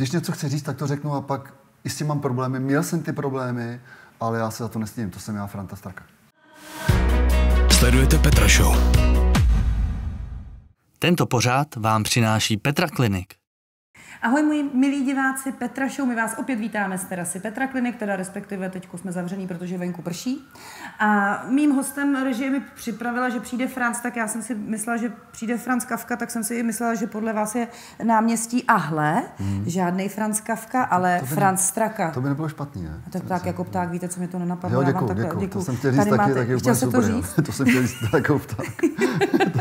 když něco chci říct, tak to řeknu a pak i s tím mám problémy. Měl jsem ty problémy, ale já se za to nestydím. To jsem já, Franta Straka. Sledujete Petra Show. Tento pořád vám přináší Petra Klinik. Ahoj, moji milí diváci Petra Show, my vás opět vítáme z terasy Petra Klinik, teda respektive teď jsme zavřený, protože venku prší. A mým hostem režie mi připravila, že přijde Franc, tak já jsem si myslela, že přijde Franc Kafka, tak jsem si myslela, že podle vás je náměstí Ahle, hmm. žádný Franc Kafka, ale To Franc Straka. To by nebylo špatný, ne? A tak pták jako pták, víte, co mi to nenapadlo. Jo, děkuju, takhle- děkuju. To děkuju. jsem chtěl říct Tady taky, máte- taky Chtěl úplně se to super. jo. říct? To jsem chtěl říct jako pták.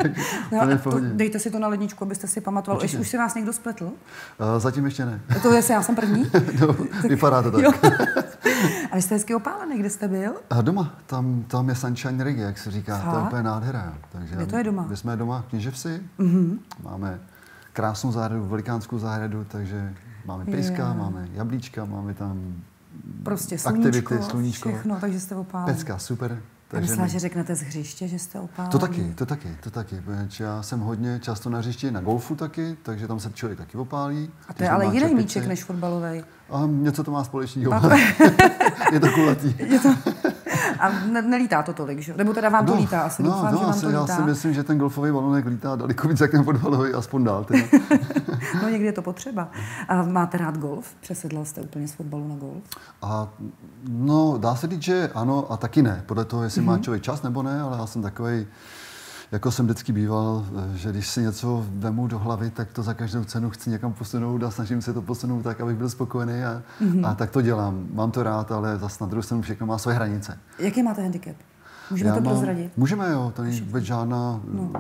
Tak No, to to, dejte si to na ledničku, abyste si pamatoval. Určitě. už si vás někdo spletl? Eh, Zatím ještě ne. To je, já jsem první. No, vypadá to tak. Jo. A vy jste hezky opálený, kde jste byl? A doma, tam, tam je sunshine reggae, jak se říká. To je Fakt? úplně nádhera. Takže Kde to je doma? My jsme doma v Kněževsi. Mm-hmm. Máme krásnou zahradu, velikánskou zahradu, takže máme pejska, Jo. máme jablíčka, máme tam Prostě sluníčko, aktivity, sluníčko. všechno, takže jste opálený. Pecka, super. Takže myslela, my- že řeknete z hřiště, že jste opálený. To taky, to taky, to taky, protože já jsem hodně často na hřišti, na golfu taky, takže tam se člověk taky opálí. A to je ale jiný míček než fotbalový. A něco to má společného. je to kulatý. A ne, nelítá to tolik, že? Nebo teda vám to lítá asi, no, doufám, no, že vám asi, to já lítá. si myslím, že ten golfový balonek lítá daleko víc, jak ten fotbalový, aspoň dál. Teda. No někdy je to potřeba. A máte rád golf? Přesedlal jste úplně z fotbalu na golf? A no, dá se říct, že ano a taky ne. Podle toho, jestli Mhm. má člověk čas nebo ne, ale já jsem takový, jako jsem vždycky býval, že když si něco vemu do hlavy, tak to za každou cenu chci někam posunout a snažím se to posunout tak, abych byl spokojený a, Mhm. a tak to dělám. Mám to rád, ale zase na druhou stranu všechno má své hranice. Jaký máte handicap? Můžeme Já to mám- prozradit? Můžeme, jo, to není vůbec žádná no.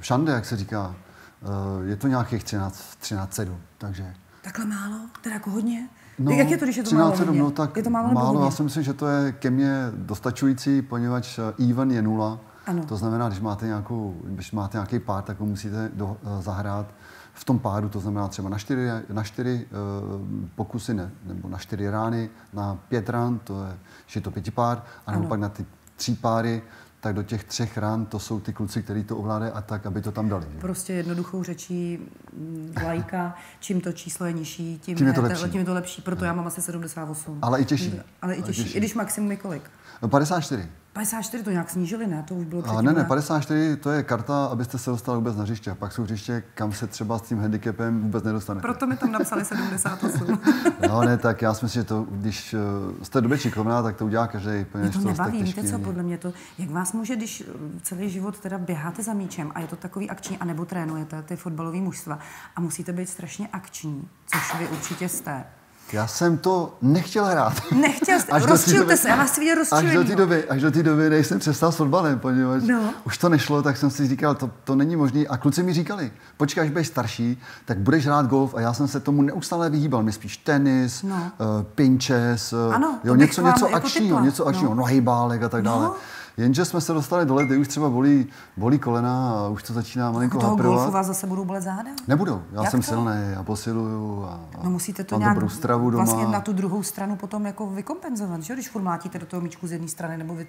šande, jak se říká. Eh, Je to nějakých 13, 13 takže Takhle málo? Teda jako hodně? No, Jak je to, když je to málo 13,7, hodně? no, tak je to málo, málo já si myslím, že to je ke mně dostačující, poněvadž eh, even je nula. Ano. To znamená, když máte, nějakou, když máte nějaký pár, tak ho musíte do, eh, zahrát v tom páru, to znamená třeba na čtyři, na čtyři uh, pokusy, ne, nebo na čtyři rány, na pět rán, to je, když je to pětipár, a nebo Ano. pak na ty tří páry, tak do těch třech rán to jsou ty kluci, kteří to ovládají a tak, aby to tam dali. že? Prostě jednoduchou řečí mm, lajka, čím to číslo je nižší, tím, Tím je to lepší. tím je to lepší. Proto já mám asi 78. Ale i těžší. Ale i těžší. těžší. I když maximum je kolik? No, 54. 54 to nějak snížili, ne? To už bylo A předtím. ne, ne, 54 to je karta, abyste se dostali vůbec na hřiště. A pak jsou hřiště, kam se třeba s tím handicapem vůbec nedostanete. Proto mi tam napsali 78. No ne, tak já si myslím, že to, když eh, jste dobře šikovná, tak to udělá každý. Mě to nebaví, víte co, podle mě to, jak vás může, když eh, celý život teda běháte za míčem a je to takový akční, anebo trénujete ty fotbalové mužstva a musíte být strašně akční, což vy určitě jste. Já jsem to nechtěl hrát. Nechtěl jste, Až rozčilte se, já vás vidět Až do té doby, až do té doby, než jsem přestal s fotbalem, poněvadž No. už to nešlo, tak jsem si říkal, to, to není možné. A kluci mi říkali, počkej, až budeš starší, tak budeš hrát golf. A já jsem se tomu neustále vyhýbal. My spíš tenis, No. uh, pinches, uh, Ano, jo, něco, něco jako akčního, něco akčního, No. nohybálek a tak dále. No. Jenže jsme se dostali do let, kdy už třeba bolí, bolí kolena a už to začíná malinko U toho haprovat. golfu vás zase budou bolet záda? Nebudou, já Jak jsem to? silný, já posiluju a, a No musíte to nějak dobrou stravu doma. vlastně na tu druhou stranu potom jako vykompenzovat, že? Když furt mlátíte do toho míčku z jedné strany, nebo vy...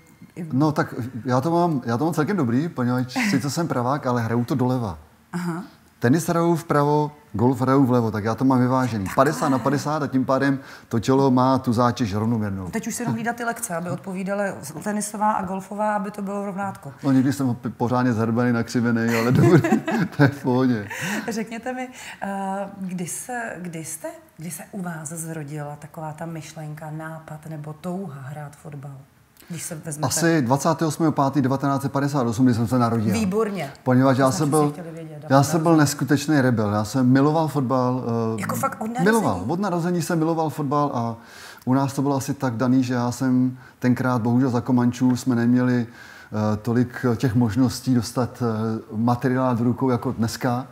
No tak já to mám, já to mám celkem dobrý, poněvadž sice jsem pravák, ale hraju to doleva. Aha. Tenis hraju vpravo, golf hraju vlevo, tak já to mám vyvážený. 50 na 50 a tím pádem to tělo má tu zátěž rovnoměrnou. Teď už si jenom hlídat ty lekce, aby odpovídaly tenisová a golfová, aby to bylo rovnátko. No někdy jsem pořádně zhrbený, nakřivený, ale dobrý, to je v pohodě. Řekněte mi, eh, kdy, se, kdy, jste, kdy se u vás zrodila taková ta myšlenka, nápad nebo touha hrát fotbal? Když se vezmete... Asi 28.5.1958, kdy jsem se narodil. Výborně. Poněvadž já jsem byl, vědět, já jsem byl neskutečný rebel. Já jsem miloval fotbal. eh, Jako fakt od narození? Miloval. Od narození jsem miloval fotbal a u nás to bylo asi tak daný, že já jsem tenkrát, bohužel za Komančů, jsme neměli eh, tolik těch možností dostat eh, materiál do rukou jako dneska.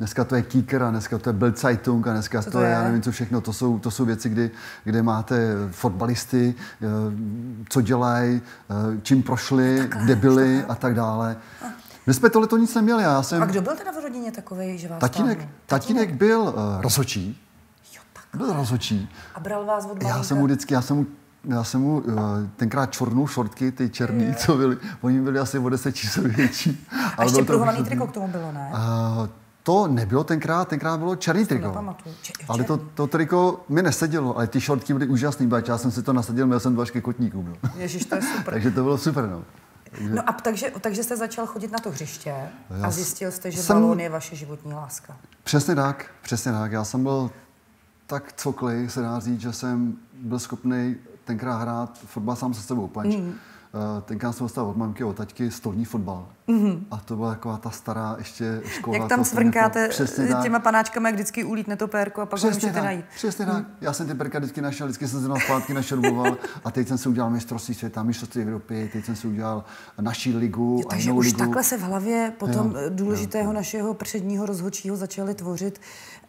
Dneska to je Kicker a dneska to je Bild Zeitung a dneska to, to je, já je? nevím co všechno. To jsou, to jsou věci, kdy, kde máte fotbalisty, eh, co dělají, eh, čím prošli, kde byli a tak dále. My jsme tohle to nic neměli. Já jsem, A kdo byl teda v rodině takový, že vás tatínek, tatínek byl uh, rozhočí. Jo, tak. Byl rozhočí. A bral vás od Já jsem mu vždycky, já jsem mu, já jsem mu uh, tenkrát čornul šortky, ty černý, co byly, oni byli asi o 10 čísel větší. A ještě pruhovaný triko k tomu bylo, ne? Uh, To nebylo tenkrát, tenkrát bylo černý triko. Če- ale to, to triko mi nesedělo, ale ty šortky byly úžasný, bač, já jsem si to nasadil, měl jsem dva kotníkům. No. Ježíš, to je super. Takže to bylo super. No. No a takže, takže jste začal chodit na to hřiště Já a zjistil jste, že jsem- balón je vaše životní láska. Přesně tak, přesně tak. Já jsem byl tak coklej, se dá říct, že jsem byl schopný tenkrát hrát fotbal sám se sebou, panč. Mm. Tenkrát jsem dostal od mamky, od taťky stolní fotbal. Mm. A to byla taková ta stará ještě škola. Jak tam to svrnkáte jako- přesně tak. těma panáčkama, jak vždycky ulítne to pérko a pak ho Přesně můžete tak, najít. přesně tak. Já jsem ty perka vždycky našel, vždycky jsem se na zpátky našroboval a teď jsem si udělal mistrovství světa, mistrovství Evropy, teď jsem si udělal naší ligu Jo, a takže jinou už ligu. takhle se v hlavě potom Jo, jo, důležitého našeho předního rozhodčího začali tvořit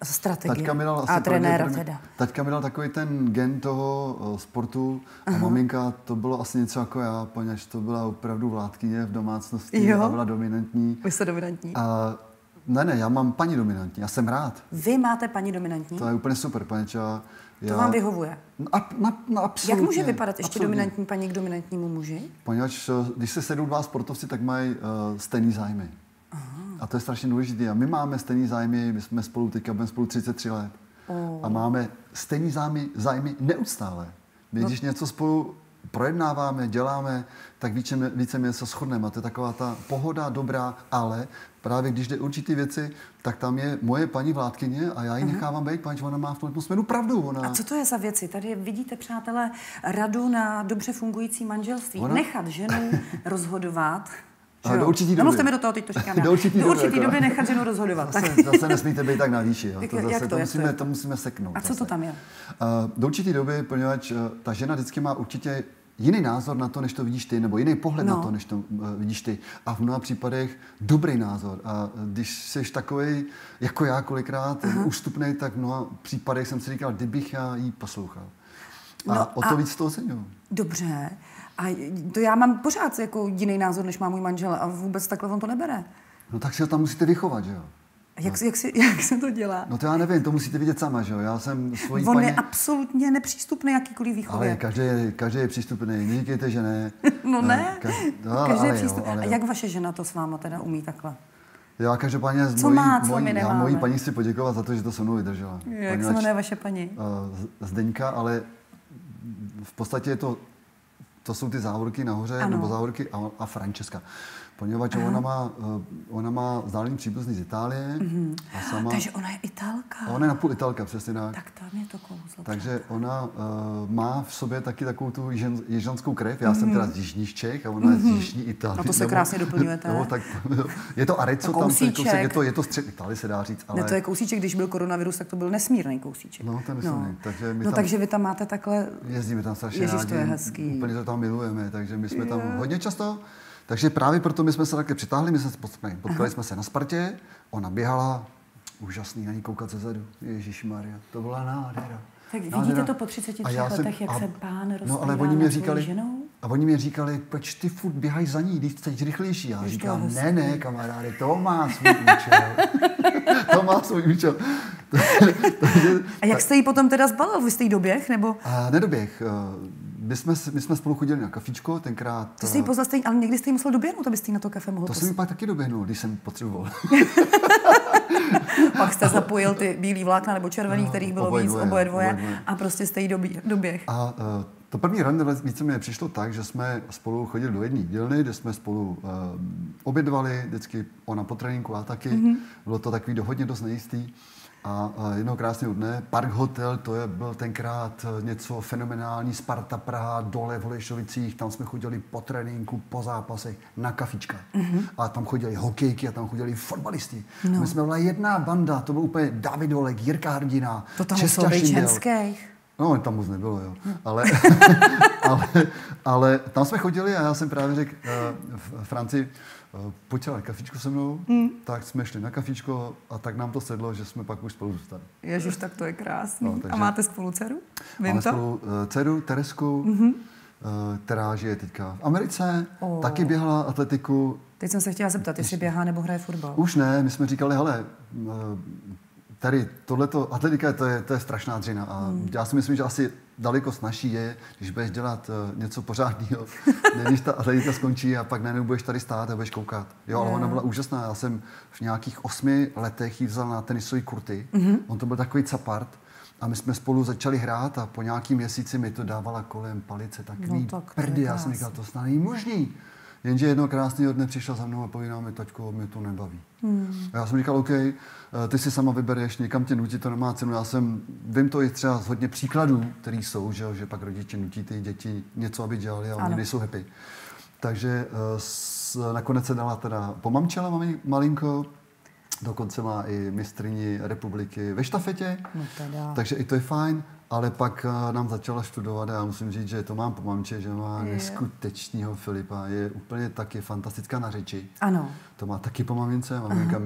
strategie. Taťka mi dal a trenéra teda. Taťka mi dal takový ten gen toho uh, sportu a maminka to bylo asi něco jako já, poněž to byla opravdu vládkyně v domácnosti Jo. a byla dominantní. Vy jste dominantní. A ne, ne, já mám paní dominantní, já jsem rád. Vy máte paní dominantní? To je úplně super, poněč já... To vám vyhovuje. No, a, na, na, absolutně, Jak může vypadat ještě absolutně. dominantní paní k dominantnímu muži? Poněvadž eh, když se sedou dva sportovci, tak mají uh, stejný zájmy. A to je strašně důležité. A my máme stejný zájmy, my jsme spolu teďka budeme spolu 33 let. A máme stejný zájmy, zájmy neustále. My, když něco spolu projednáváme, děláme, tak více, více mě něco shodneme. A to je taková ta pohoda dobrá, ale právě když jde určitý věci, tak tam je moje paní vládkyně a já ji nechávám být, pač ona má v tom směru pravdu. Ona, A co to je za věci? Tady vidíte, přátelé, radu na dobře fungující manželství. Ona- Nechat ženu rozhodovat. A že do určitý doby. Nemluvte mi do toho, teď to říkám já. Do určitý do doby, určitý jako. doby nechat ženu rozhodovat. Tak. Zase, zase nesmíte být tak na výši. Jo. To, zase, jak to, to, musíme, to to? musíme seknout. A co zase. to tam je? Uh, do určité doby, poněvadž uh, ta žena vždycky má určitě jiný názor na to, než to vidíš ty, nebo jiný pohled No. na to, než to uh, vidíš ty. A v mnoha případech dobrý názor. A když jsi takový, jako já kolikrát, uh ústupný, tak v mnoha případech jsem si říkal, kdybych já jí poslouchal. A No o to a- víc to oceňuju. Dobře. A to já mám pořád jako jiný názor, než má můj manžel a vůbec takhle on to nebere. No tak si ho tam musíte vychovat, že jo? Jak, no. jak, si, jak se to dělá? No to já nevím, to musíte vidět sama, že jo? Já jsem svojí on paní... je absolutně nepřístupný jakýkoliv výchově. Ale každý je, každý je přístupný, neříkejte, že ne. No ne, Kaž- no, každý je ale přístup. Jo, ale A jo. jak vaše žena to s váma teda umí takhle? Já každopádně z Co mojí, má, co mojí, my já mojí paní chci poděkovat za to, že to se mnou vydržela. Jak se Poněvadž, jmenuje vaše paní? eh, Zdeňka, ale v podstatě je to, to jsou ty závorky nahoře, Ano. nebo závorky a, a Francesca. Poněvadž ona má, eh, ona má vzdálený příbuzný z Itálie a sama... Mhm. Takže ona je Italka. a ona je napůl Italka, přesně tak. Tak tam je to kouzlo. Takže ona uh, má v sobě taky takovou tu jižan, jižanskou krev. Já jsem teda z jižních Čech a ona je z jižní Itálie. No to se Nebo- krásně doplňujete. No, tak, je to Arezzo, To tam to je, kousíček. kousek, je, to, je to střed Itálie, se dá říct. Ale... Ne, to je kousíček, když byl koronavirus, tak to byl nesmírný kousíček. No, to nesmírný. Takže my no tam- takže vy tam máte takhle... Jezdíme tam strašně Ježiš, rádi. to je hezký. Úplně to tam milujeme, takže my jsme tam hodně často. Takže právě proto my jsme se také přitáhli, my jsme se potkali, potkali jsme se na Spartě, ona běhala, úžasný na ní koukat ze zadu. Ježíš Maria, to byla nádhera. Tak Nádhera. vidíte to po 33 A já jsem- letech, jak a- se pán No ale oni mě říkali, ženou? a oni mě říkali, proč ty furt běhají za ní, když jsi rychlejší. Já Jež říkám, ne, ne, kamaráde, to má svůj účel. to má svůj účel. A jak jste ji potom teda zbalil? Vy jste jí doběh, nebo... a nedoběh. Eh, My jsme, my jsme spolu chodili na kafičko, tenkrát... To jste jí poznal, jste jí, ale někdy jste jí musel doběhnout, abyste jí na to kafe mohl To jsem mi pak taky doběhnul, když jsem potřeboval. Pak jste zapojil ty bílý vlákna nebo červený, No, kterých bylo oboje víc, dvoje, oboje dvoje, oboje dvoje. a prostě jste jí doběh. A uh, to první rande více mi přišlo tak, že jsme spolu chodili do jedné dílny, kde jsme spolu uh, obědvali, vždycky ona po tréninku a taky. Mhm. Mm-hmm. Bylo to takový do, hodně dost nejistý. A jednoho krásného dne, Park Hotel, to je, byl tenkrát eh, něco fenomenální, Sparta Praha, dole v Holešovicích, tam jsme chodili po tréninku, po zápasech, na kafička. Mm-hmm. A tam chodili hokejky a tam chodili fotbalisti. No. My jsme byla jedna banda, to byl úplně David Olek, Jirka Hrdina, To tam Šindel. ženských. No, tam moc nebylo, jo. Ale, ale, ale tam jsme chodili a já jsem právě řekl uh, v Franci, uh, pojďte na kafičko se mnou, hmm. tak jsme šli na kafičko a tak nám to sedlo, že jsme pak už spolu zůstali. Ježiš, tak to je krásný. No, A takže- máte spolu dceru? Vím Máme to? spolu uh, dceru Teresku, mm-hmm. která žije teďka v Americe, Oh. taky běhala atletiku. Teď jsem se chtěla zeptat, jestli běhá nebo hraje fotbal. Už ne, my jsme říkali, hele, tady tohleto, atletika to je, to je strašná dřina a hmm. já si myslím, že asi daleko snažší je, když budeš dělat uh, něco pořádného, než ta atletika skončí a pak najednou budeš tady stát a budeš koukat. Jo, ale ona byla úžasná. Já jsem v nějakých osmi letech jí vzal na tenisové kurty. Mm-hmm. On to byl takový capart. A my jsme spolu začali hrát a po nějakým měsíci mi to dávala kolem palice takový no, tak prdy. Já jsem říkal, to snad není možný. Jenže jedno krásného dne přišla za mnou a povídá mi, taťko, mě to nebaví. Hmm. A já jsem říkal, OK, eh, ty si sama vybereš, někam tě nutí, to nemá cenu. Já jsem, vím to i třeba z hodně příkladů, který jsou, že, že pak rodiče nutí ty děti něco, aby dělali a oni nejsou happy. Takže uh, s, nakonec se dala teda pomamčela mami, malinko, dokonce má i mistrini republiky ve štafetě, no teda. takže i to je fajn ale pak eh, nám začala studovat a já musím říct, že to mám po mamče, že má je. neskutečného Filipa. Je úplně taky fantastická na řeči. Ano. To má taky po mamince, maminka, uh,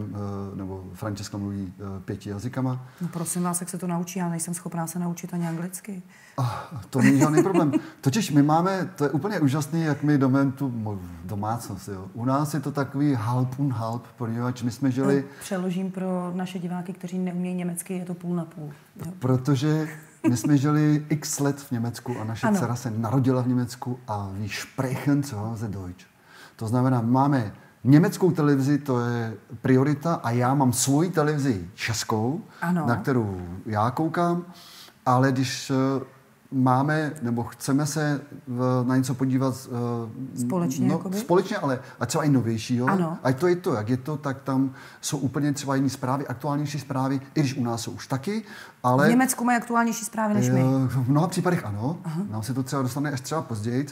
nebo Francesca mluví uh, pěti jazykama. No prosím vás, jak se to naučí, já nejsem schopná se naučit ani anglicky. Oh, to není žádný problém. Totiž my máme, to je úplně úžasný, jak my domem tu domácnost. Jo. U nás je to takový halp un halp, poněvadž my jsme žili... Přeložím pro naše diváky, kteří neumějí německy, je to půl na půl. Jo. Protože my jsme žili x let v Německu a naše ano. dcera se narodila v Německu a ví sprechen zu Hause Deutsch. To znamená, máme německou televizi, to je priorita a já mám svoji televizi českou, ano. na kterou já koukám, ale když eh, máme, nebo chceme se v, na něco podívat uh, společně, no, společně, ale a třeba i novějšího. Ano. Ať to je to, jak je to, tak tam jsou úplně třeba jiné zprávy, aktuálnější zprávy, i když u nás jsou už taky, ale... V Německu mají aktuálnější zprávy než my. Eh, v mnoha případech ano, Aha. nám se to třeba dostane až třeba později,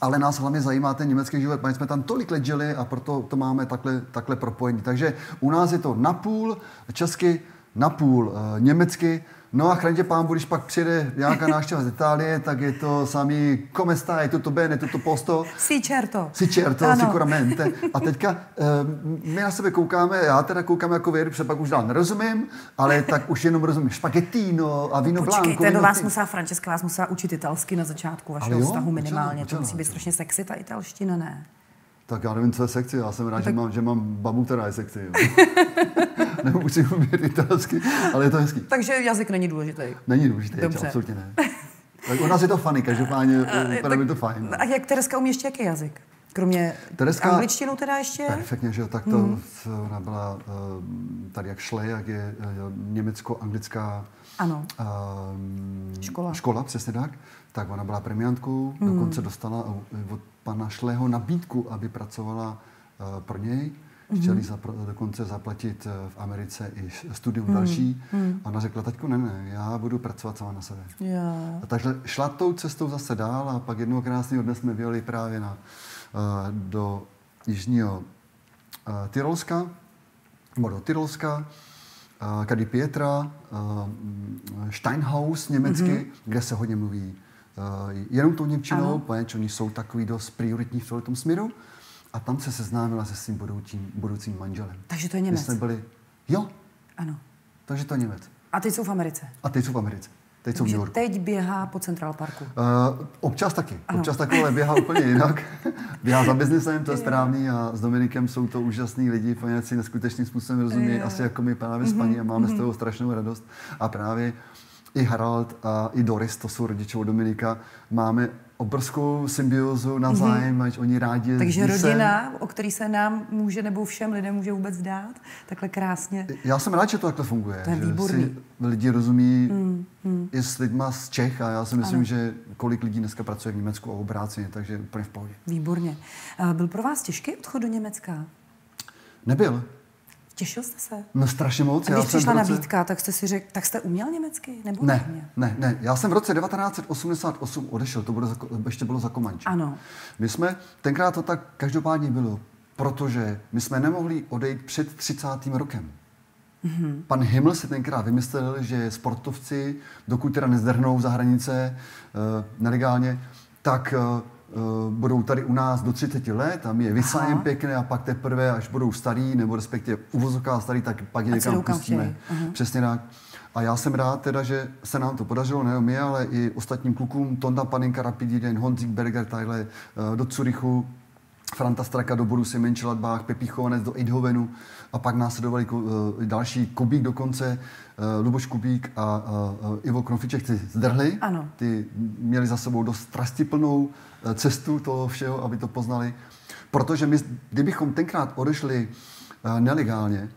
ale nás hlavně zajímá ten německý život, protože jsme tam tolik let žili a proto to máme takhle, takhle propojení. Takže u nás je to napůl česky, napůl uh, německy, No a chraň pán, když pak přijde nějaká návštěva z Itálie, tak je to sami come stai, tutto bene, tutto posto. Si certo. Si certo, ano. sicuramente. A teďka eh, my na sebe koukáme, já teda koukám jako věru, protože pak už dál nerozumím, ale tak už jenom rozumím špagettino a víno Počkejte, blanco. Počkejte, vás musela, Francesca vás musela učit italsky na začátku vašeho vztahu minimálně. Učila, to musí být strašně sexy, ta italština, ne? Tak já nevím, co je sekci. Já jsem rád, tak... že, mám, že mám babu, která je sekci. Nebo musím umět italsky, ale je to hezký. Takže jazyk není důležitý. Není důležitý, Dobře. absolutně ne. Tak u nás je to funny, každopádně vypadá mi to fajn. A jak Tereska umí ještě jaký jazyk? Kromě Tereska, angličtinu teda ještě? Perfektně, že jo, tak to mm. ona byla eh, tady jak šle, jak je eh, německo-anglická ano. Uh, škola. škola, přesně tak. Tak ona byla premiantkou, mm. dokonce dostala od pana Šleho nabídku, aby pracovala uh, pro něj. Mm-hmm. Chtěli zapra- dokonce zaplatit uh, v Americe i studium mm. další. Mm. A ona řekla, taťko, ne, ne, já budu pracovat sama na sebe. Yeah. A takže šla tou cestou zase dál a pak jednoho krásného dne jsme vyjeli právě na, uh, do jižního Tyrolska, nebo do Tyrolska, Kady Pietra, Steinhaus německy, mm-hmm. kde se hodně mluví jenom tou Němčinou, protože oni jsou takový dost prioritní v tom směru. A tam se seznámila se svým budoucím, budoucím manželem. Takže to je Němec? jsme byli, jo. Ano. Takže to je Němec. A teď jsou v Americe? A teď jsou v Americe. Teď jsou v New Yorku. teď běhá po Central Parku. Uh, občas taky. Ano. Občas taky, ale běhá úplně jinak. běhá za biznesem, to je správný a s Dominikem jsou to úžasní lidi, oni si neskutečným způsobem rozumí, asi jako my právě mm-hmm. s paní a máme mm-hmm. z mhm. toho strašnou radost. A právě i Harald a i Doris, to jsou rodiče od Dominika, máme obrovskou symbiozu navzájem, mm-hmm. ať oni rádi Takže rodina, o který se nám může nebo všem lidem může vůbec dát, takhle krásně. Já jsem rád, že to takhle funguje. To je že výborný. si lidi rozumí mm, mm. i s lidma z Čech a já si myslím, ano. že kolik lidí dneska pracuje v Německu a obráceně, takže úplně v pohodě. Výborně. Byl pro vás těžký odchod do Německa? Nebyl. Těšil jste se? No strašně moc. A když přišla roce... nabídka, tak jste si řekl, tak jste uměl německy? Nebo ne, ne, ne, ne. Já jsem v roce 1988 odešel, to bylo za, ještě bylo za Komanči. Ano. My jsme, tenkrát to tak každopádně bylo, protože my jsme nemohli odejít před 30. rokem. Mm-hmm. Pan Himmel si tenkrát vymyslel, že sportovci, dokud teda nezdrhnou za hranice uh, nelegálně, tak uh, budou tady u nás do 30 let a my je vysájem pěkně a pak teprve, až budou starý, nebo respektive uvozovká starý, tak pak je někam pustíme. Uh-huh. Přesně tak. A já jsem rád teda, že se nám to podařilo, nejenom mě, ale i ostatním klukům, Tonda Paninka, Rapididen, Honzik Berger, takhle uh, do Curychu, Franta Straka do Borusy Mönchengladbach, Pepí Chovanec do Eindhovenu a pak následovali uh, další Kubík dokonce, uh, Luboš Kubík a uh, Ivo Krofiček ty zdrhli. Ano. Ty měli za sebou dost strastiplnou uh, cestu toho všeho, aby to poznali. Protože my, kdybychom tenkrát odešli nelegálně,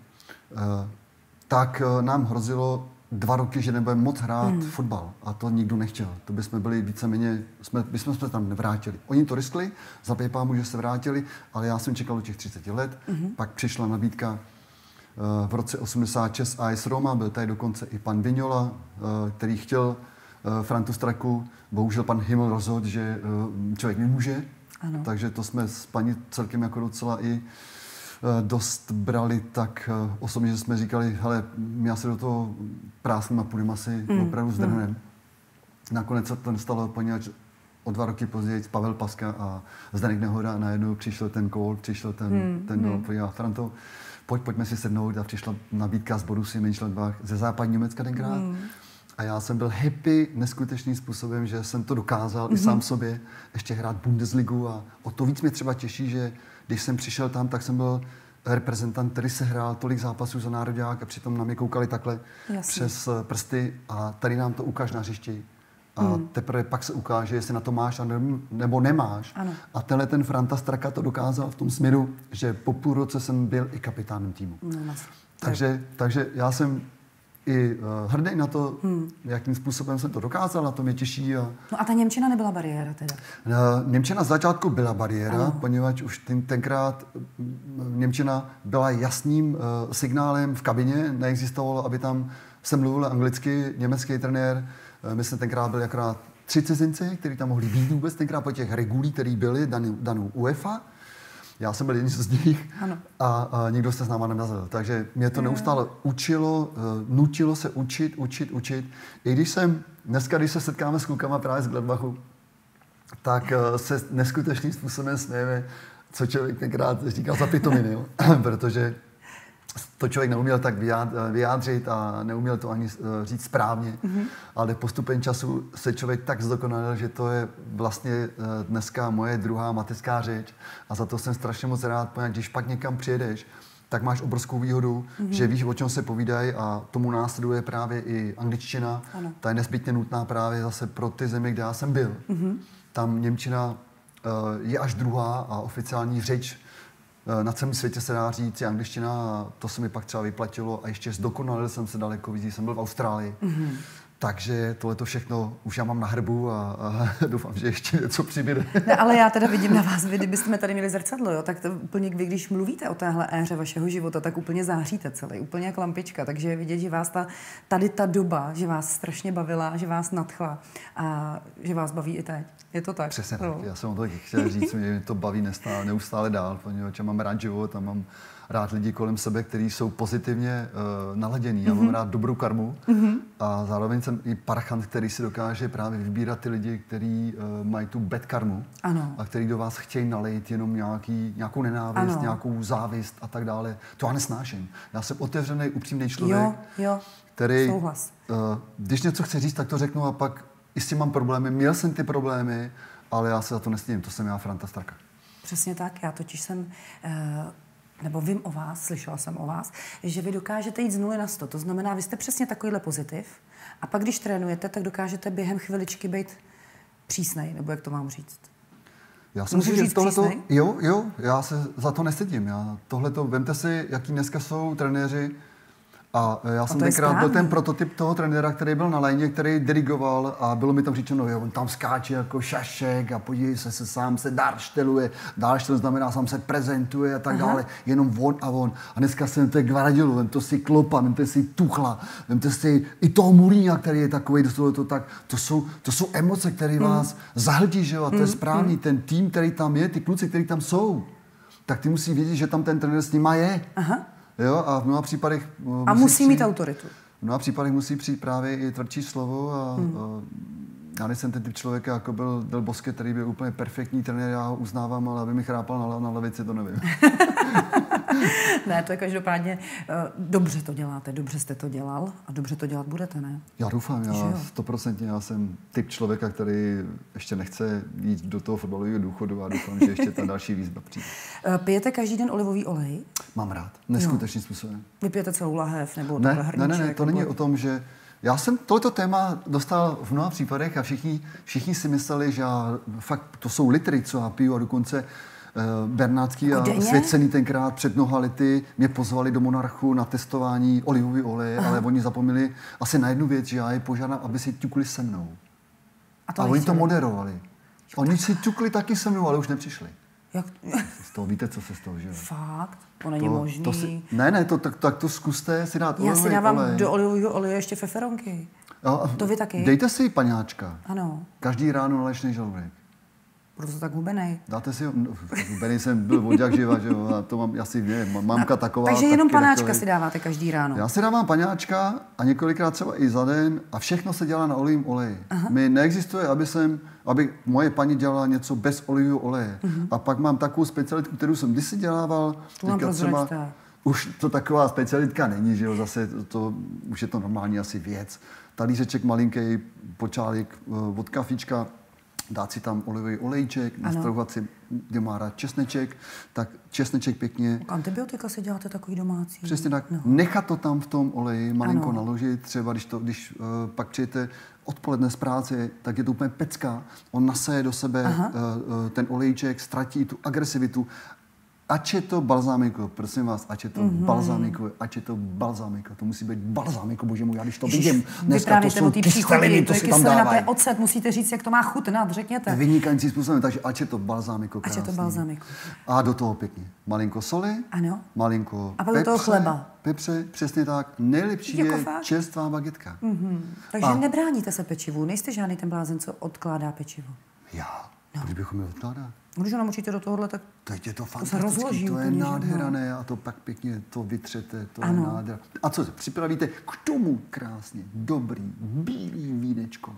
tak nám hrozilo dva roky, že nebudeme moc hrát hmm. fotbal. A to nikdo nechtěl. To bychom byli víceméně, jsme, my jsme se tam nevrátili. Oni to riskli, za pámu, že se vrátili, ale já jsem čekal do těch 30 let. Hmm. Pak přišla nabídka uh, v roce 86 AS Roma, byl tady dokonce i pan Vignola, uh, který chtěl uh, Frantu Straku. Bohužel pan Himmel rozhodl, že člověk nemůže. Ano. Takže to jsme s paní celkem jako docela i Eh, dost brali tak eh, osobně, že jsme říkali, hele, my asi do toho prásným a půjdeme asi mm. opravdu zdrhnem. Mm. Nakonec se to stalo, poněvadž o dva roky později Pavel Paska a Zdeněk Nehoda najednou přišel ten kol, přišel ten, mm. ten mm. podíval, Franto, pojď, pojďme si sednout a přišla nabídka z Borusy Mönchengladbach ze západní Německa tenkrát. Mm. A já jsem byl happy neskutečným způsobem, že jsem to dokázal mm-hmm. i sám sobě ještě hrát Bundesligu a o to víc mě třeba těší, že když jsem přišel tam, tak jsem byl reprezentant, který se hrál tolik zápasů za národák a přitom na mě koukali takhle Jasně. přes eh, prsty a tady nám to ukáž na hřišti. A hmm. teprve pak se ukáže, jestli na to máš a ne, nebo nemáš. Ano. A tenhle ten Franta Straka to dokázal v tom směru, že po půl roce jsem byl i kapitánem týmu. No, takže, takže já jsem i uh, hrdý na to, hmm. jakým způsobem jsem to dokázal, na to mě těší. A... No a ta Němčina nebyla bariéra teda? Uh, Němčina z začátku byla bariéra, ano. poněvadž už ten, tenkrát mm, Němčina byla jasným uh, signálem v kabině, neexistovalo, aby tam se mluvil anglicky, německý trenér, uh, my jsme tenkrát byli akorát tři cizinci, kteří tam mohli být vůbec tenkrát po těch regulí, které byly danou, danou UEFA. Já jsem byl jeden z nich ano. a, a nikdo se s náma nenazil. Takže mě to neustále učilo, uh, nutilo se učit, učit, učit. I když jsem, dneska, když se setkáme s klukama právě z Gladbachu, tak uh, se neskutečným způsobem smějeme, co člověk tenkrát říkal za pitominy, protože to člověk neuměl tak vyjádřit a neuměl to ani eh, říct správně, mm-hmm. ale postupem času se člověk tak zdokonalil, že to je vlastně eh, dneska moje druhá mateřská řeč a za to jsem strašně moc rád, protože když pak někam přijedeš, tak máš obrovskou výhodu, mm-hmm. že víš, o čem se povídají a tomu následuje právě i angličtina. Ano. Ta je nezbytně nutná právě zase pro ty země, kde já jsem byl. Mm-hmm. Tam Němčina uh, je až druhá a oficiální řeč Eh, na celém světě se dá říct angličtina to se mi pak třeba vyplatilo a ještě zdokonalil jsem se daleko víc, jsem byl v Austrálii. Mm-hmm. Takže tohle to všechno už já mám na hrbu a, a doufám, že ještě něco přibude. Ne, ale já teda vidím na vás, vy kdybyste tady měli zrcadlo, jo, tak to úplně vy, když mluvíte o téhle éře vašeho života, tak úplně záříte celý, úplně jak lampička. Takže je vidět, že vás ta, tady ta doba, že vás strašně bavila, že vás nadchla a že vás baví i teď. Je to tak? Přesně no. tak. Já jsem o to chtěl říct, že mě to baví neustále, neustále dál, protože mám rád život a mám rád lidi kolem sebe, kteří jsou pozitivně uh, naladění. Mm-hmm. Já mám mhm. rád dobrou karmu mm-hmm. a zároveň jsem i parchant, který si dokáže právě vybírat ty lidi, kteří uh, mají tu bad karmu ano. a který do vás chtějí nalejt jenom nějaký, nějakou nenávist, ano. nějakou závist a tak dále. To já nesnáším. Já jsem otevřený, upřímný člověk, jo, jo. který, Souhlas. Uh, když něco chce říct, tak to řeknu a pak i s tím mám problémy. Měl jsem ty problémy, ale já se za to nestydím. To jsem já, Franta Starka. Přesně tak. Já totiž jsem uh nebo vím o vás, slyšela jsem o vás, že vy dokážete jít z nuly na sto. To znamená, vy jste přesně takovýhle pozitiv a pak, když trénujete, tak dokážete během chviličky být přísnej, nebo jak to mám říct? Já jsem si říct tohleto, jo, jo, já se za to nestydím. Já tohleto, vemte si, jaký dneska jsou trenéři, a já jsem tenkrát byl ten prototyp toho trenéra, který byl na léně, který dirigoval a bylo mi tam řečeno, jo, on tam skáče jako šašek a podívej se, se sám se daršteluje. Darštel znamená, sám se prezentuje a tak Aha. dále. Jenom on a on. A dneska jsem to Guardiolu, vemte si Klopa, vemte si Tuchla, vemte si i toho Mulína, který je takový, to, to, tak, to, jsou, to jsou emoce, které mm. vás zahltí, že jo, a to mm. je správný. Mm. Ten tým, který tam je, ty kluci, kteří tam jsou, tak ty musí vědět, že tam ten trenér s nima je. Aha. Jo, a v mnoha případech... Uh, a musí přijít, mít autoritu. V mnoha případech musí přijít právě i tvrdší slovo a, hmm. a já nejsem ten typ člověka, jako byl Del Bosque, který byl úplně perfektní trenér, já ho uznávám, ale aby mi chrápal na, na levici, to nevím. ne, to je každopádně, uh, dobře to děláte, dobře jste to dělal a dobře to dělat budete, ne? Já doufám, já stoprocentně, já jsem typ člověka, který ještě nechce jít do toho fotbalového důchodu a doufám, že ještě ta další výzva přijde. Uh, pijete každý den olivový olej? Mám rád, neskutečným způsobem. Vypijete celou lahev nebo ne, ne, ne, ne, to není o tom, že já jsem tohleto téma dostal v mnoha případech a všichni, všichni si mysleli, že já, fakt to jsou litry, co já piju a dokonce Bernátský a Svěcený tenkrát před mnoha lety mě pozvali do Monarchu na testování olivový oleje, Aha. ale oni zapomněli asi na jednu věc, že já je požádám, aby si ťukli se mnou. A, to a oni to moderovali. Oni si ťukli taky se mnou, ale už nepřišli. Jak? Z toho víte, co se stalo, že Fakt? To není to, možný. To si, ne, ne, to, tak, tak to zkuste si dát Já si dávám olej. do olivového oleje ještě feferonky. No, to vy taky? Dejte si paňáčka. Ano. Každý ráno na lečný žaludek. Proto tak hubenej. Dáte si ho, no, hubenej jsem byl od jak živa, že jo, to mám asi, ne, mamka taková. Takže jenom panáčka takový. si dáváte každý ráno. Já si dávám panáčka a několikrát třeba i za den a všechno se dělá na olivím oleji. Aha. Mi neexistuje, aby jsem, aby moje paní dělala něco bez olivového oleje. Uh-huh. A pak mám takovou specialitku, kterou jsem kdysi dělával. To mám třeba, už to taková specialitka není, že jo, zase to, to už je to normální asi věc. Talířeček malinký, počálek uh, od kafička, dát si tam olivový olejček, nastrouhat si, kdo má rád česneček, tak česneček pěkně. Antibiotika si děláte takový domácí. Přesně tak. No. Nechat to tam v tom oleji, malinko ano. naložit. Třeba když, to, když uh, pak přijete odpoledne z práce, tak je to úplně pecka. On naseje do sebe uh, uh, ten olejček, ztratí tu agresivitu Ač je to balzámiko, prosím vás, ač je to mm-hmm. balzámiko, ač je to balzámiko, to musí být balzámiko, bože můj, já když to vidím, dneska to jsou kysteliny, to si tam dávají. To ocet, musíte říct, jak to má chutnat, řekněte. Vynikající způsobem, takže ač je to balzámiko krásný. Ač je to balzámiko. A do toho pěkně. Malinko soli, ano. malinko A pak do toho chleba. Pepře, přesně tak. Nejlepší jako je fakt? čerstvá bagetka. Mm-hmm. Takže a... nebráníte se pečivu, nejste žádný ten blázen, co odkládá pečivo. Já? No. Proč bychom je odkládat? Když ho namočíte do tohohle, tak Teď je to fantastické, to, to je nádherané no. a to pak pěkně to vytřete, to ano. je nádhera. A co se připravíte? K tomu krásně dobrý bílý vínečko.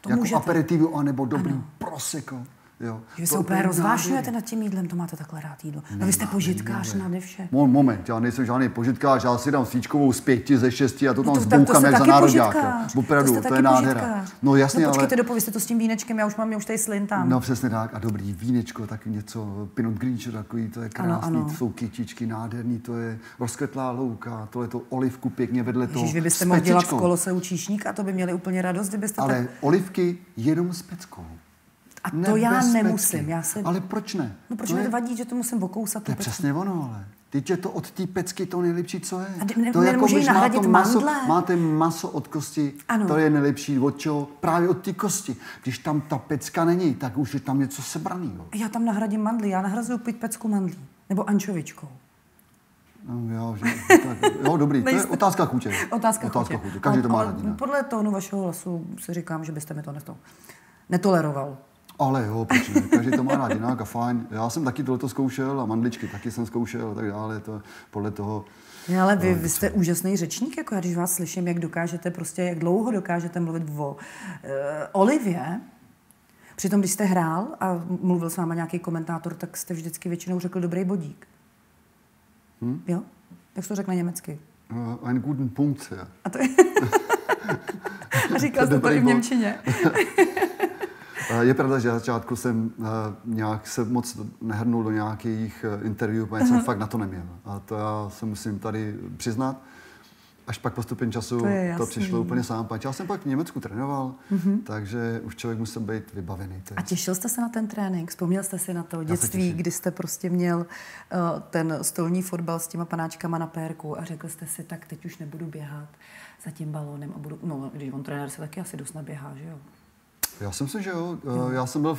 To jako můžete. aperitivo, anebo dobrý ano. prosecco. Jo. Že se úplně rozvášňujete nad tím jídlem, to máte takhle rád jídlo. No vy jste požitkář nade vše. Moment, já nejsem žádný požitkář, já si dám svíčkovou z pěti, ze šesti a to tam no to, zboukám jak za národák. Opravdu, to, to je nádhera. No jasně, no, počkejte, ale... dopověste to s tím vínečkem, já už mám, já už tady slintám. No přesně tak, a dobrý vínečko, tak něco, Pinot Grigio takový, to je krásný, ano, ano. jsou kytičky nádherný, to je rozkvetlá louka, to je to olivku pěkně vedle toho. Ježiš, vy byste mohli dělat v kolose číšník a to by měli úplně radost, kdybyste Ale tak... olivky jenom s peckou. A to já nemusím. Já se... Ale proč ne? No proč mi to vadí, že to musím okousat? To je přesně ono, ale. Teď je to od té pecky to nejlepší, co je. A ne, to je jako, když máte maso, máte maso od kosti, ano. to je nejlepší. Od čeho? Právě od té kosti. Když tam ta pecka není, tak už je tam něco sebraného. Já tam nahradím mandly. Já nahrazuju pít pecku mandlí. Nebo ančovičkou. No, jo, že, tak, jo, dobrý, to je otázka chutě. Otázka, otázka chutě. chutě. Každý to má rád. Podle tónu vašeho hlasu si říkám, že byste mi to netoleroval. Ale jo, proč ne? Každý to má rád jinak a fajn. Já jsem taky tohleto zkoušel a mandličky taky jsem zkoušel a tak dále. To podle toho... Ne, ale vy, vy jste úžasný řečník, jako já když vás slyším, jak dokážete prostě, jak dlouho dokážete mluvit o uh, Olivě, Přitom, když jste hrál a mluvil s váma nějaký komentátor, tak jste vždycky většinou řekl dobrý bodík. Hm? Jo? Jak jsi to řekl na německy? Uh, einen guten Punkt, ja. A, to je... a říkal jste to i v Němčině. Eh, je pravda, že na začátku jsem eh, nějak se moc nehrnul do nějakých eh, interview, protože jsem fakt na to neměl. A to já se musím tady přiznat. Až pak postupem času to, to přišlo úplně sám. Pač já jsem pak v Německu trénoval, mm-hmm. takže už člověk musel být vybavený. A těšil jste se na ten trénink? Vzpomněl jste si na to dětství, kdy jste prostě měl uh, ten stolní fotbal s těma panáčkama na pérku a řekl jste si, tak teď už nebudu běhat za tím balónem a budu, no, když on trenér se taky asi dost naběhá, že jo? Já jsem si, že jo. jo. Já jsem byl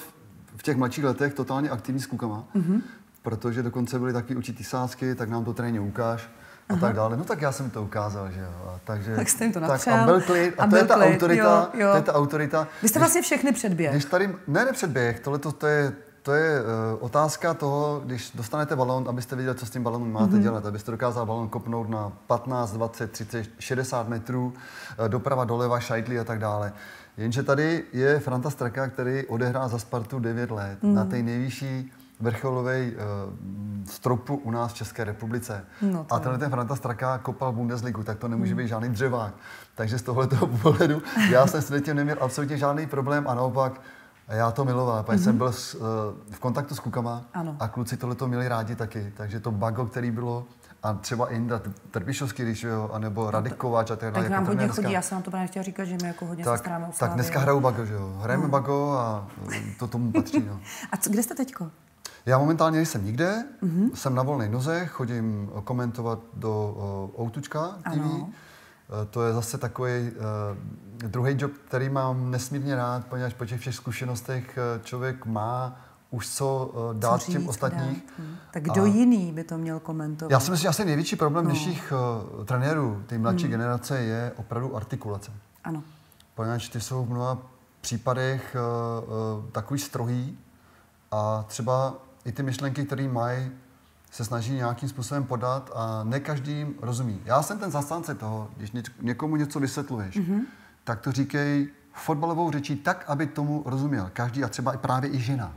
v těch mladších letech totálně aktivní s klukama, mm-hmm. protože dokonce byly taky určitý sázky, tak nám to tréně ukáž a Aha. tak dále. No tak já jsem to ukázal, že jo. A takže, tak jste jim to napřel. Tak a byl klid. A, a to je ta klid. autorita. Jo, jo. To je ta autorita. Vy jste vlastně všechny předběh. Když tady, ne, ne předběh, tohle to, to je, to je uh, otázka toho, když dostanete balón, abyste viděli, co s tím balónem máte mm-hmm. dělat. Abyste dokázal balón kopnout na 15, 20, 30, 60 metrů, uh, doprava, doleva, šajtly a tak dále. Jenže tady je Franta Straka, který odehrál za Spartu 9 let mm. na té nejvyšší vrcholový uh, stropu u nás v České republice. No a tenhle ten Franta Straka kopal Bundesligu, tak to nemůže být žádný dřevák. Takže z tohoto pohledu já jsem s tím neměl absolutně žádný problém a naopak já to miloval, protože mm-hmm. jsem byl s, uh, v kontaktu s klukama ano. a kluci tohle to měli rádi taky. Takže to bago, který bylo, a třeba Indra Trpišovský, když jo, anebo no Radek Kováč a tak dále. Tak nám jako hodně chodí, já jsem na to právě chtěla říkat, že my jako hodně tak, se staráme o Tak dneska hrajou bago, že jo. Hrajeme no. bago a to tomu patří. No. a co, kde jste teďko? Já momentálně nejsem nikde, mm-hmm. jsem na volné noze, chodím komentovat do uh, Outučka TV. Ano. Eh, to je zase takový uh, druhý job, který mám nesmírně rád, poněvadž po těch všech zkušenostech člověk má už co uh, dát co říct, těm ostatních. Hmm. Tak kdo a jiný by to měl komentovat? Já si myslím, že asi největší problém no. dnešních uh, trenérů, té mladší hmm. generace, je opravdu artikulace. Ano. Poněvadž ty jsou v mnoha případech uh, uh, takový strohý a třeba i ty myšlenky, které mají, se snaží nějakým způsobem podat a ne každý jim rozumí. Já jsem ten zastánce toho, když někomu něco vysvětluješ, mm-hmm. tak to říkej fotbalovou řečí tak, aby tomu rozuměl. Každý a třeba i právě i žena.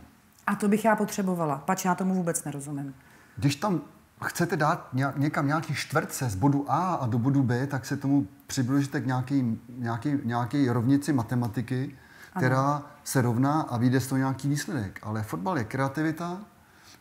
A to bych já potřebovala, pač já tomu vůbec nerozumím. Když tam chcete dát někam nějaký čtvrtce z bodu A a do bodu B, tak se tomu přibližíte k nějaký, nějaký, nějaký rovnici matematiky, která ano. se rovná a vyjde z toho nějaký výsledek. Ale fotbal je kreativita,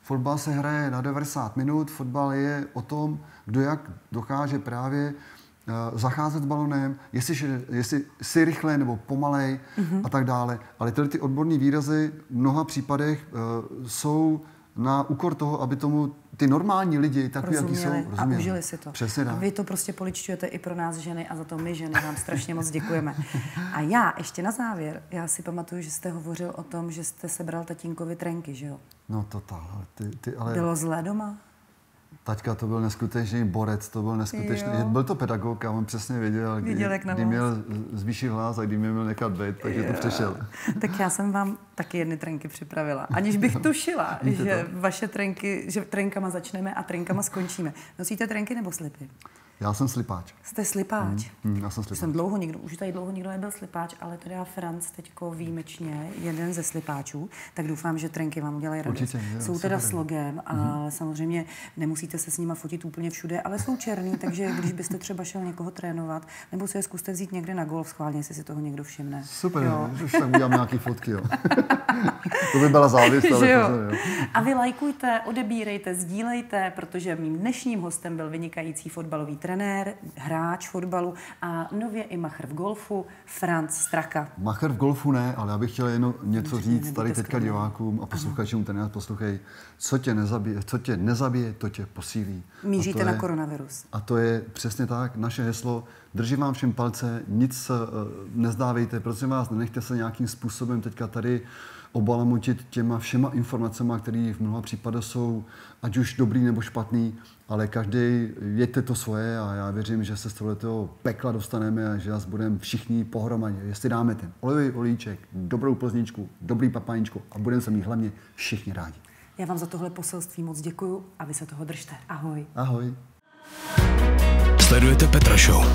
fotbal se hraje na 90 minut, fotbal je o tom, kdo jak dokáže právě uh, zacházet s balonem, jestli, jestli si rychle nebo pomalej mm-hmm. a tak dále. Ale tyhle ty odborné výrazy v mnoha případech uh, jsou na úkor toho, aby tomu ty normální lidi, takový, jaký jsou, rozuměli. A užili si to. Přesně a vy to prostě poličťujete i pro nás ženy a za to my ženy vám strašně moc děkujeme. A já ještě na závěr, já si pamatuju, že jste hovořil o tom, že jste sebral tatínkovi trenky, že jo? No to ty, ty ale... Bylo zlé doma? Taťka to byl neskutečný borec, to byl neskutečný. Jo. Byl to pedagog a on přesně věděl, kdy, Viděl, kdy měl zvýšit hlas a kdy mě měl nechat být, takže jo. to přešel. Tak já jsem vám taky jedny trenky připravila. Aniž bych tušila, že to. vaše trenky, že trenkama začneme a trenkama skončíme. Nosíte trenky nebo slipy? Já jsem slipáč. Jste slipáč? Mm, mm, já jsem slipáč. Jsem dlouho nikdo, už tady dlouho nikdo nebyl slipáč, ale teda Franc teďko výjimečně jeden ze slipáčů, tak doufám, že trenky vám udělají radost. Určitě, je, jsou teda s logem a mm-hmm. samozřejmě nemusíte se s nima fotit úplně všude, ale jsou černý, takže když byste třeba šel někoho trénovat, nebo si je zkuste vzít někde na golf schválně, jestli si toho někdo všimne. Super, jo. už tak udělám nějaký fotky, jo. to by byla závist, ale jo. Pozor, jo. A vy lajkujte, odebírejte, sdílejte, protože mým dnešním hostem byl vynikající fotbalový trenér trenér, hráč fotbalu a nově i machr v golfu, Franz Straka. Machr v golfu ne, ale já bych chtěl jenom něco Můžete, říct tady teďka divákům a posluchačům, ten nás poslouchej, co tě nezabije, co tě nezabije, to tě posílí. Míříte je, na koronavirus. A to je přesně tak, naše heslo, držím vám všem palce, nic uh, nezdávejte, prosím vás, nenechte se nějakým způsobem teďka tady obalamotit těma všema informacemi, které v mnoha případech jsou ať už dobrý nebo špatný, ale každý jeďte to svoje a já věřím, že se z tohoto pekla dostaneme a že nás budeme všichni pohromadě. Jestli dáme ten olivový olíček, dobrou plzničku, dobrý papáničku a budeme se mít hlavně všichni rádi. Já vám za tohle poselství moc děkuju a vy se toho držte. Ahoj. Ahoj. Sledujete Petra Show.